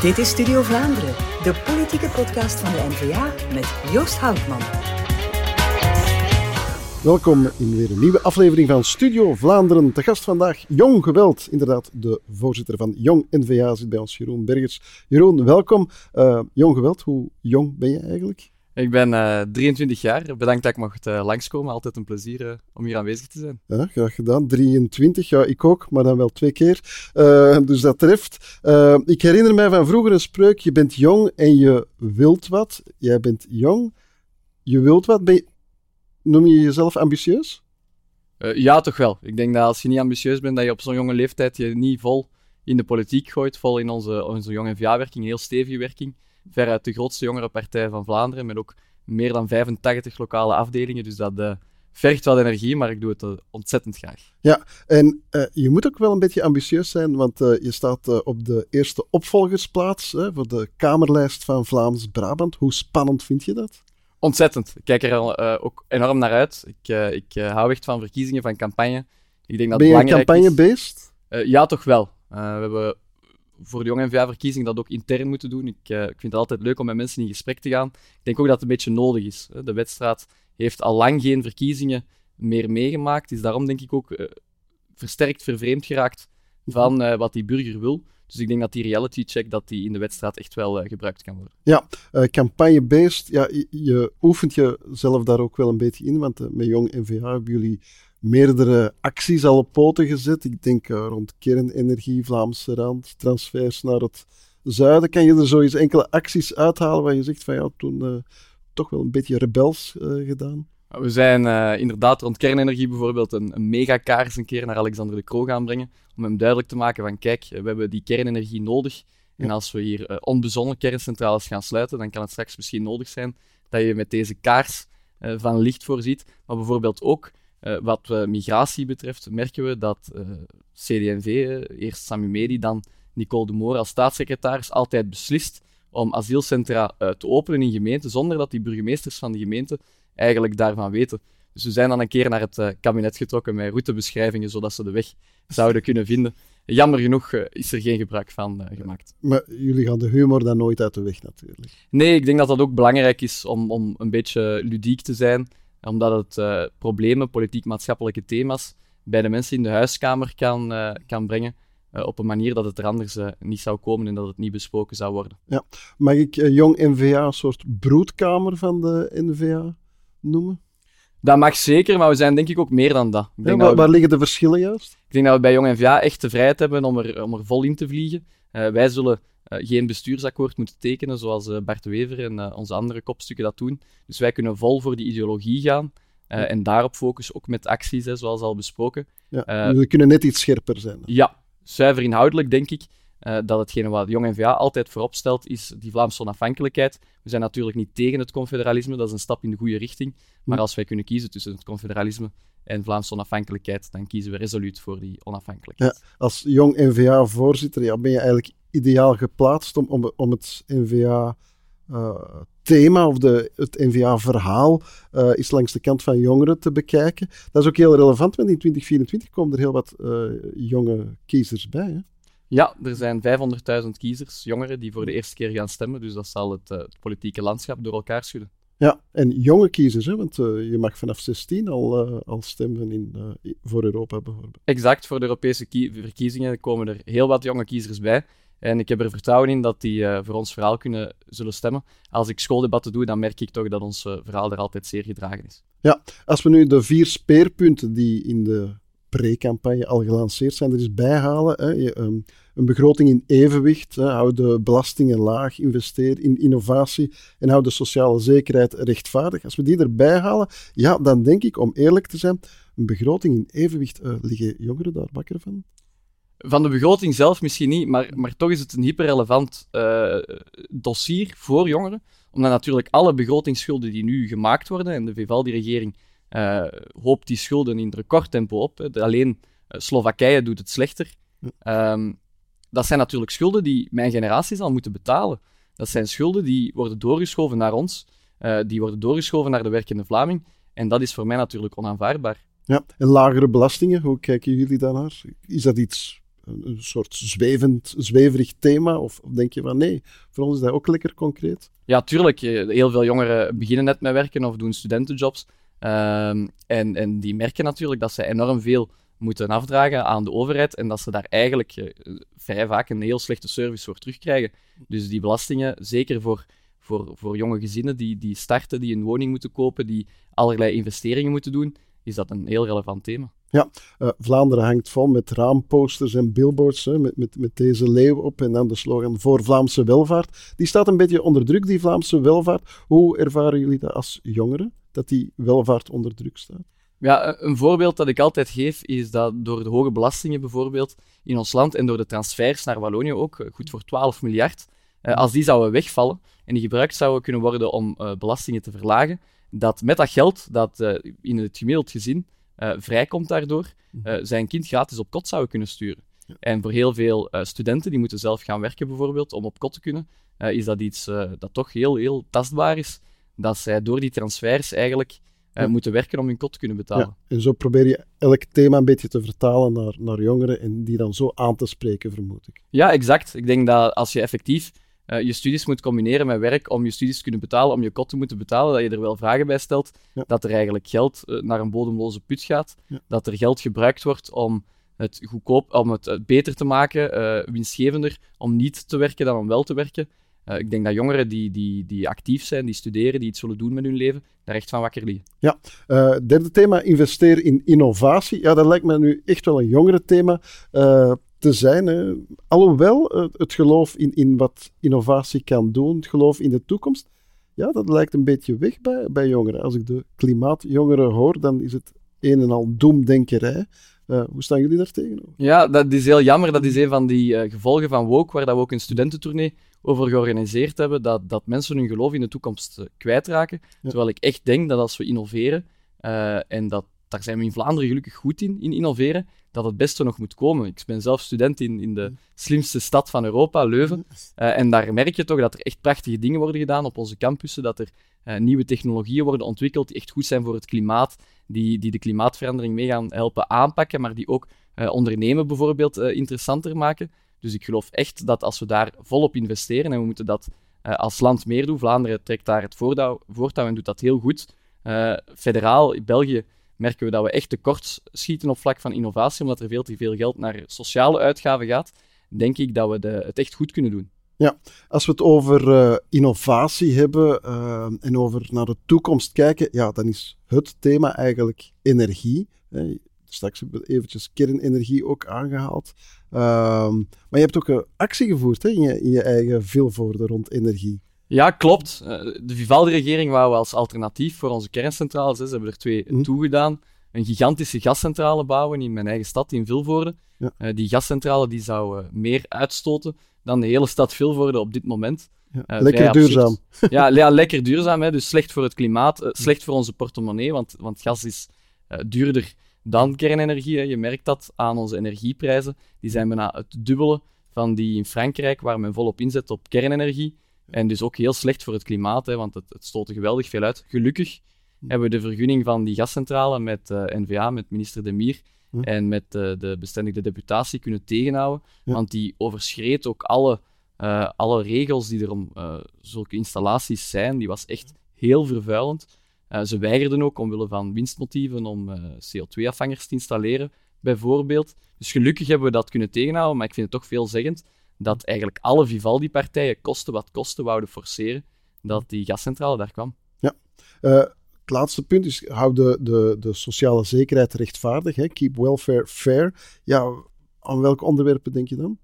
Dit is Studio Vlaanderen, de politieke podcast van de N-VA met Joost Houtman. Welkom in weer een nieuwe aflevering van Studio Vlaanderen. Te gast vandaag Jong Geweld. Inderdaad, de voorzitter van Jong NVA zit bij ons, Jeroen Bergers. Jeroen, welkom. Uh, Jong Geweld, hoe jong ben je eigenlijk? Ik ben uh, eh, 23 jaar. Bedankt dat ik mocht uh, langskomen. Altijd een plezier uh, om hier aanwezig te zijn. Ja, graag gedaan. 23, ja, ik ook, maar dan wel twee keer. dus dat treft. ik herinner mij van vroeger een spreuk: je bent jong en je wilt wat. Jij bent jong, je wilt wat. Ben je, noem je jezelf ambitieus? ja, toch wel. Ik denk dat als je niet ambitieus bent, dat je op zo'n jonge leeftijd je niet vol in de politiek gooit, vol in onze, onze jonge NVA-werking, heel stevige werking veruit de grootste jongerenpartij van Vlaanderen, met ook meer dan 85 lokale afdelingen. Dus dat uh, vergt wat energie, maar ik doe het uh, ontzettend graag. Ja, en uh, je moet ook wel een beetje ambitieus zijn, want je staat op de eerste opvolgersplaats voor de Kamerlijst van Vlaams-Brabant. Hoe spannend vind je dat? Ontzettend. Ik kijk er ook enorm naar uit. Ik, ik hou echt van verkiezingen, van campagne. Ik denk dat ben je een campagnebeest? ja, toch wel. we hebben voor de jonge NVA-verkiezing dat ook intern moeten doen. Ik, uh, ik vind het altijd leuk om met mensen in gesprek te gaan. Ik denk ook dat het een beetje nodig is. De wedstrijd heeft al lang geen verkiezingen meer meegemaakt. Is daarom denk ik ook uh, versterkt vervreemd geraakt van uh, wat die burger wil. Dus ik denk dat die reality check dat die in de wedstrijd echt wel gebruikt kan worden. Ja, campagnebeest. Ja, je, je oefent jezelf daar ook wel een beetje in. Want met Jong NVA hebben jullie meerdere acties al op poten gezet. Ik denk uh, rond kernenergie, Vlaamse rand, transfers naar het zuiden. Kan je er zo eens enkele acties uithalen waar je zegt van ja, toen uh, toch wel een beetje rebels uh, gedaan? We zijn inderdaad rond kernenergie bijvoorbeeld een, een megakaars een keer naar Alexander de Croo gaan brengen. Om hem duidelijk te maken van kijk, we hebben die kernenergie nodig. En als we hier onbezonnen kerncentrales gaan sluiten, dan kan het straks misschien nodig zijn dat je met deze kaars van licht voorziet. Maar bijvoorbeeld ook uh, wat uh, migratie betreft merken we dat uh, eh, CD&V, eerst Sami Medi, dan Nicole de Moor als staatssecretaris, altijd beslist om asielcentra te openen in gemeenten, zonder dat die burgemeesters van de gemeente eigenlijk daarvan weten. Dus we zijn dan een keer naar het kabinet getrokken met routebeschrijvingen, zodat ze de weg zouden kunnen vinden. Jammer genoeg is er geen gebruik van gemaakt. Maar jullie gaan de humor dan nooit uit de weg, natuurlijk. Nee, ik denk dat dat ook belangrijk is om, om een beetje ludiek te zijn omdat het uh, problemen, politiek-maatschappelijke thema's bij de mensen in de huiskamer kan, uh, kan brengen. Uh, op een manier dat het er anders niet zou komen en dat het niet besproken zou worden. Ja. Mag ik Jong NVA een soort broedkamer van de NVA noemen? Dat mag zeker, maar we zijn denk ik ook meer dan dat. Ja, waar, waar liggen de verschillen juist? Ik denk dat we bij Jong NVA echt de vrijheid hebben om er, om er vol in te vliegen. Wij zullen uh, geen bestuursakkoord moeten tekenen, zoals uh, Bart Wever en onze andere kopstukken dat doen. Dus wij kunnen vol voor die ideologie gaan en daarop focussen, ook met acties, hè, zoals al besproken. Ja, we kunnen net iets scherper zijn. Ja, zuiver inhoudelijk denk ik. Dat hetgene wat Jong NVA altijd voorop stelt, is die Vlaamse onafhankelijkheid. We zijn natuurlijk niet tegen het confederalisme, dat is een stap in de goede richting. Maar als wij kunnen kiezen tussen het confederalisme en Vlaamse onafhankelijkheid, dan kiezen we resoluut voor die onafhankelijkheid. Ja, als Jong NVA-voorzitter ja, ben je eigenlijk ideaal geplaatst om, om, om het NVA. Uh, thema of de, het NVA-verhaal uh, is langs de kant van jongeren te bekijken. Dat is ook heel relevant, want in 2024 komen er heel wat uh, jonge kiezers bij. Hè? Ja, er zijn 500.000 kiezers, jongeren, die voor de eerste keer gaan stemmen. Dus dat zal het, het politieke landschap door elkaar schudden. Ja, en jonge kiezers, hè? want uh, je mag vanaf 16 al, uh, al stemmen in, voor Europa bijvoorbeeld. Exact, voor de Europese verkiezingen komen er heel wat jonge kiezers bij. En ik heb er vertrouwen in dat die uh, voor ons verhaal kunnen zullen stemmen. Als ik schooldebatten doe, dan merk ik toch dat ons uh, verhaal er altijd zeer gedragen is. Ja, als we nu de vier speerpunten die in de pre-campagne al gelanceerd zijn, er eens bijhalen. Hè, je, um, een begroting in evenwicht, hè, hou de belastingen laag, investeer in innovatie en hou de sociale zekerheid rechtvaardig. Als we die erbij halen, ja, dan denk ik, om eerlijk te zijn, een begroting in evenwicht, uh, liggen jongeren daar wakker van? Van de begroting zelf misschien niet, maar, maar toch is het een hyperrelevant uh, dossier voor jongeren. Omdat natuurlijk alle begrotingsschulden die nu gemaakt worden, en de Vivaldi-regering hoopt die schulden in recordtempo op. Alleen uh, Slowakije doet het slechter. Um, dat zijn natuurlijk schulden die mijn generatie zal moeten betalen. Dat zijn schulden die worden doorgeschoven naar ons, die worden doorgeschoven naar de werkende Vlaming. En dat is voor mij natuurlijk onaanvaardbaar. Ja, en lagere belastingen, hoe kijken jullie daarnaar? Is dat iets een soort zwevend, zweverig thema? Of, of denk je van nee, voor ons is dat ook lekker concreet? Ja, tuurlijk. Heel veel jongeren beginnen net met werken of doen studentenjobs. Ehm, en, en die merken natuurlijk dat ze enorm veel moeten afdragen aan de overheid en dat ze daar eigenlijk uh, vrij vaak een heel slechte service voor terugkrijgen. Dus die belastingen, zeker voor, voor, voor jonge gezinnen die, die starten, die een woning moeten kopen, die allerlei investeringen moeten doen, is dat een heel relevant thema. Ja, uh, Vlaanderen hangt vol met raamposters en billboards hè, met, met, met deze leeuw op en dan de slogan voor Vlaamse welvaart. Die staat een beetje onder druk, die Vlaamse welvaart. Hoe ervaren jullie dat als jongeren, dat die welvaart onder druk staat? Ja, een voorbeeld dat ik altijd geef is dat door de hoge belastingen bijvoorbeeld in ons land en door de transfers naar Wallonië ook, eh, goed voor 12 miljard, eh, als die zouden wegvallen en die gebruikt zouden kunnen worden om belastingen te verlagen, dat met dat geld dat in het gemiddeld gezin vrijkomt daardoor, mhm. zijn kind gratis op kot zouden kunnen sturen. En voor heel veel studenten die moeten zelf gaan werken bijvoorbeeld om op kot te kunnen, is dat iets dat toch heel, heel tastbaar is. Dat zij door die transfers eigenlijk uh, moeten werken om hun kot te kunnen betalen. Ja, en zo probeer je elk thema een beetje te vertalen naar, naar jongeren en die dan zo aan te spreken, vermoed ik. Ja, exact. Ik denk dat als je effectief uh, je studies moet combineren met werk om je studies te kunnen betalen, om je kot te moeten betalen, dat je er wel vragen bij stelt, dat er eigenlijk geld uh, naar een bodemloze put gaat, dat er geld gebruikt wordt om het goedkoop, om het beter te maken, winstgevender, om niet te werken dan om wel te werken. Uh, ik denk dat jongeren die, die, die actief zijn, die studeren, die iets willen doen met hun leven, daar echt van wakker liggen. Ja, uh, derde thema, investeer in innovatie. Ja, dat lijkt me nu echt wel een jongere thema uh, te zijn. Hè. Alhoewel het geloof in, in wat innovatie kan doen, het geloof in de toekomst, ja, dat lijkt een beetje weg bij, bij jongeren. Als ik de klimaatjongeren hoor, dan is het een en al doemdenkerij. Uh, hoe staan jullie daar tegenover? Ja, dat is heel jammer. Dat is een van die uh, gevolgen van Woke, waar dat we ook een studententournee over georganiseerd hebben, dat, dat mensen hun geloof in de toekomst uh, kwijtraken. Terwijl ik echt denk dat als we innoveren, en dat, daar zijn we in Vlaanderen gelukkig goed in, in innoveren, dat het beste nog moet komen. Ik ben zelf student in, in de slimste stad van Europa, Leuven. en daar merk je toch dat er echt prachtige dingen worden gedaan op onze campussen, dat er nieuwe technologieën worden ontwikkeld die echt goed zijn voor het klimaat, die, die de klimaatverandering mee gaan helpen aanpakken, maar die ook uh, ondernemen bijvoorbeeld interessanter maken. Dus ik geloof echt dat als we daar volop investeren, en we moeten dat uh, als land meer doen, Vlaanderen trekt daar het voortouw, voortouw en doet dat heel goed. federaal, in België, merken we dat we echt tekort schieten op vlak van innovatie, omdat er veel te veel geld naar sociale uitgaven gaat. Denk ik dat we de, het echt goed kunnen doen. Ja, als we het over uh, innovatie hebben en over naar de toekomst kijken, ja, dan is het thema eigenlijk energie. Straks eventjes kernenergie ook aangehaald. Uh, maar je hebt ook een actie gevoerd hè, in, je, in je eigen Vilvoorde rond energie. Ja, klopt. Eh, de Vivaldi-regering wou als alternatief voor onze kerncentrales, ze hebben er twee mm. toegedaan, een gigantische gascentrale bouwen in mijn eigen stad, in Vilvoorde. Ja. die gascentrale die zou meer uitstoten dan de hele stad Vilvoorde op dit moment. Ja, uh, lekker duurzaam. Ja, ja, lekker duurzaam. Hè, dus slecht voor het klimaat, slecht voor onze portemonnee, want, want gas is duurder dan kernenergie. Je merkt dat aan onze energieprijzen. Die zijn bijna het dubbele van die in Frankrijk, waar men volop inzet op kernenergie. En dus ook heel slecht voor het klimaat, hè, want het, het stoot er geweldig veel uit. Gelukkig hebben we de vergunning van die gascentrale met NVA, met minister De Mier, Hm. en met de, de bestendigde deputatie kunnen tegenhouden. Want die overschreed ook alle, uh, alle regels die er om uh, zulke installaties zijn. Die was echt heel vervuilend. Uh, ze weigerden ook omwille van winstmotieven om CO2-afvangers te installeren, bijvoorbeeld. Dus gelukkig hebben we dat kunnen tegenhouden, maar ik vind het toch veelzeggend dat eigenlijk alle Vivaldi-partijen kosten wat kosten wouden forceren dat die gascentrale daar kwam. Ja, het laatste punt is, hou de, de, de sociale zekerheid rechtvaardig. Hè? Keep welfare fair. Ja, aan welke onderwerpen denk je dan?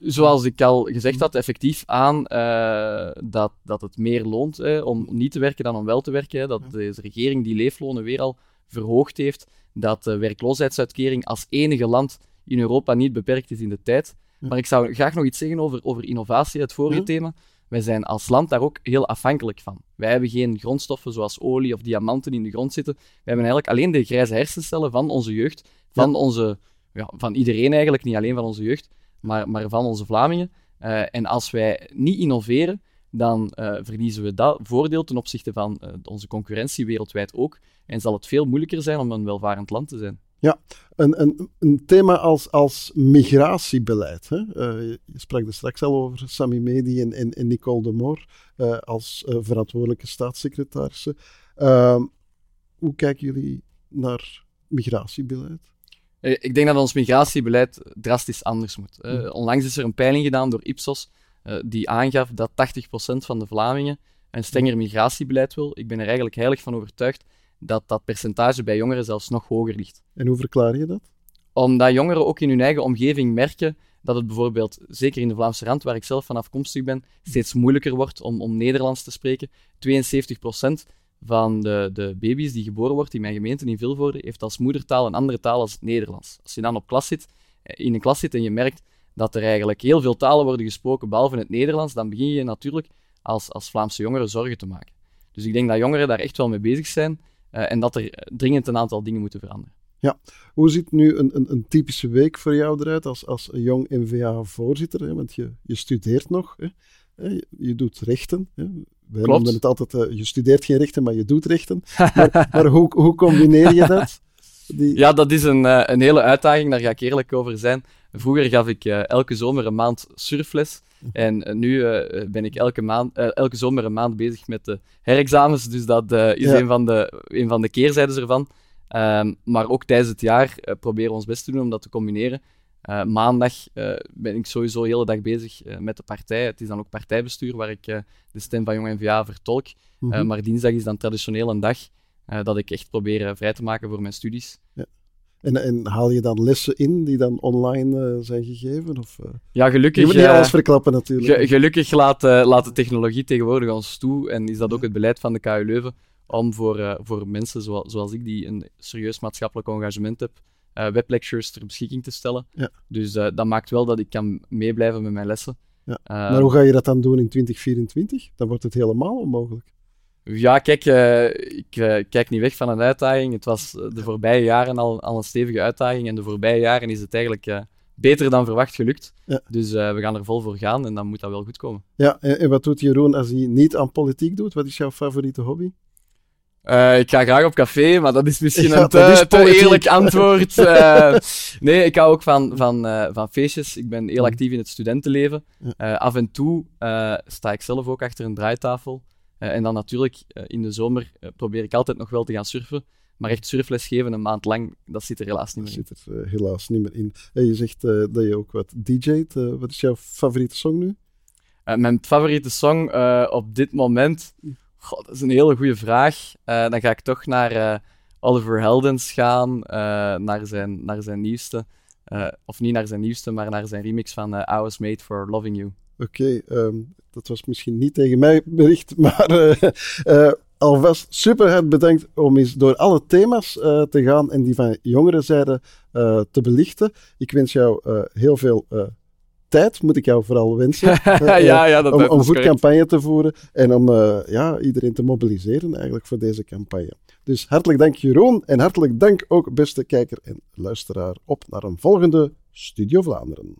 Zoals ik al gezegd had, effectief aan uh, dat, dat het meer loont hè, om niet te werken dan om wel te werken. Hè. Dat deze regering die leeflonen weer al verhoogd heeft. Dat de werkloosheidsuitkering als enige land in Europa niet beperkt is in de tijd. Maar ik zou graag nog iets zeggen over, over innovatie, het vorige thema. Wij zijn als land daar ook heel afhankelijk van. Wij hebben geen grondstoffen zoals olie of diamanten in de grond zitten. Wij hebben eigenlijk alleen de grijze hersencellen van onze jeugd, van, onze, ja, van iedereen eigenlijk, niet alleen van onze jeugd, maar, maar van onze Vlamingen. Uh, en als wij niet innoveren, dan uh, verliezen we dat voordeel ten opzichte van uh, onze concurrentie wereldwijd ook. En zal het veel moeilijker zijn om een welvarend land te zijn. Ja, Een, een, een thema als, als migratiebeleid. Hè? Je sprak er straks al over Sami Medi en, en, Nicole de Moor als verantwoordelijke staatssecretarissen. Ehm, hoe kijken jullie naar migratiebeleid? Ik denk dat ons migratiebeleid drastisch anders moet. Mm. Onlangs is er een peiling gedaan door Ipsos die aangaf dat 80% van de Vlamingen een strenger migratiebeleid wil. Ik ben er eigenlijk heilig van overtuigd dat dat percentage bij jongeren zelfs nog hoger ligt. En hoe verklaar je dat? Omdat jongeren ook in hun eigen omgeving merken dat het bijvoorbeeld, zeker in de Vlaamse rand, waar ik zelf van afkomstig ben, steeds moeilijker wordt om, om Nederlands te spreken. 72% van de, de baby's die geboren wordt in mijn gemeente in Vilvoorde heeft als moedertaal een andere taal als het Nederlands. Als je dan op klas zit, eh, in een klas zit en je merkt dat er eigenlijk heel veel talen worden gesproken, behalve het Nederlands, dan begin je natuurlijk als, als Vlaamse jongeren zorgen te maken. Dus ik denk dat jongeren daar echt wel mee bezig zijn uh, en dat er dringend een aantal dingen moeten veranderen. Ja, hoe ziet nu een, een, een typische week voor jou eruit als, als jong NVA-voorzitter? Want je, je studeert nog, hè? Je, je doet rechten. Hè? Wij noemen het altijd, uh, je studeert geen rechten, maar je doet rechten. maar, maar hoe, hoe combineer je dat? Die... Ja, dat is een, uh, een hele uitdaging, daar ga ik eerlijk over zijn. Vroeger gaf ik elke zomer een maand surfles. En uh, nu ben ik elke, maand, elke zomer een maand bezig met de herexamens. Dus dat is ja. een, van de, een van de keerzijdes ervan. Um, maar ook tijdens het jaar proberen we ons best te doen om dat te combineren. Maandag ben ik sowieso de hele dag bezig met de partij. Het is dan ook partijbestuur waar ik de stem van Jong NVA vertolk. Mm -hmm. maar dinsdag is dan traditioneel een dag dat ik echt probeer vrij te maken voor mijn studies. Ja. En, en, haal je dan lessen in die dan online zijn gegeven? Of, ja, gelukkig. Je moet niet alles verklappen natuurlijk. Ge gelukkig laat, laat de technologie tegenwoordig ons toe. En is dat ook het beleid van de KU Leuven om voor, voor mensen zoals, zoals ik, die een serieus maatschappelijk engagement heb, weblectures ter beschikking te stellen. Ja. Dus dat maakt wel dat ik kan meeblijven met mijn lessen. Ja. maar hoe ga je dat dan doen in 2024? Dan wordt het helemaal onmogelijk. Ja, kijk, ik kijk niet weg van een uitdaging. Het was de voorbije jaren al, al een stevige uitdaging. En de voorbije jaren is het eigenlijk beter dan verwacht gelukt. Ja. Dus we gaan er vol voor gaan en dan moet dat wel goed komen. Ja, en, en wat doet Jeroen als hij niet aan politiek doet? Wat is jouw favoriete hobby? Ik ga graag op café, maar dat is misschien ja, een te, te eerlijk antwoord. nee, ik hou ook van, van, van feestjes. Ik ben heel actief in het studentenleven. Af en toe sta ik zelf ook achter een draaitafel. En dan natuurlijk, in de zomer probeer ik altijd nog wel te gaan surfen. Maar echt surfles geven een maand lang, dat zit er helaas niet meer in. Dat zit er helaas niet meer in. En je zegt dat je ook wat DJ't. wat is jouw favoriete song nu? mijn favoriete song op dit moment... Dat is een hele goede vraag. dan ga ik toch naar Oliver Heldens gaan, naar, zijn, naar zijn nieuwste. of niet naar zijn nieuwste, maar naar zijn remix van I Was Made For Loving You. Oké, um, dat was misschien niet tegen mij bericht, maar alvast super hard bedankt om eens door alle thema's te gaan en die van jongerenzijde te belichten. Ik wens jou heel veel tijd, moet ik jou vooral wensen. ja, ja, dat om, om goed campagne te voeren en om ja, iedereen te mobiliseren eigenlijk voor deze campagne. Dus hartelijk dank Jeroen en hartelijk dank ook beste kijker en luisteraar op naar een volgende Studio Vlaanderen.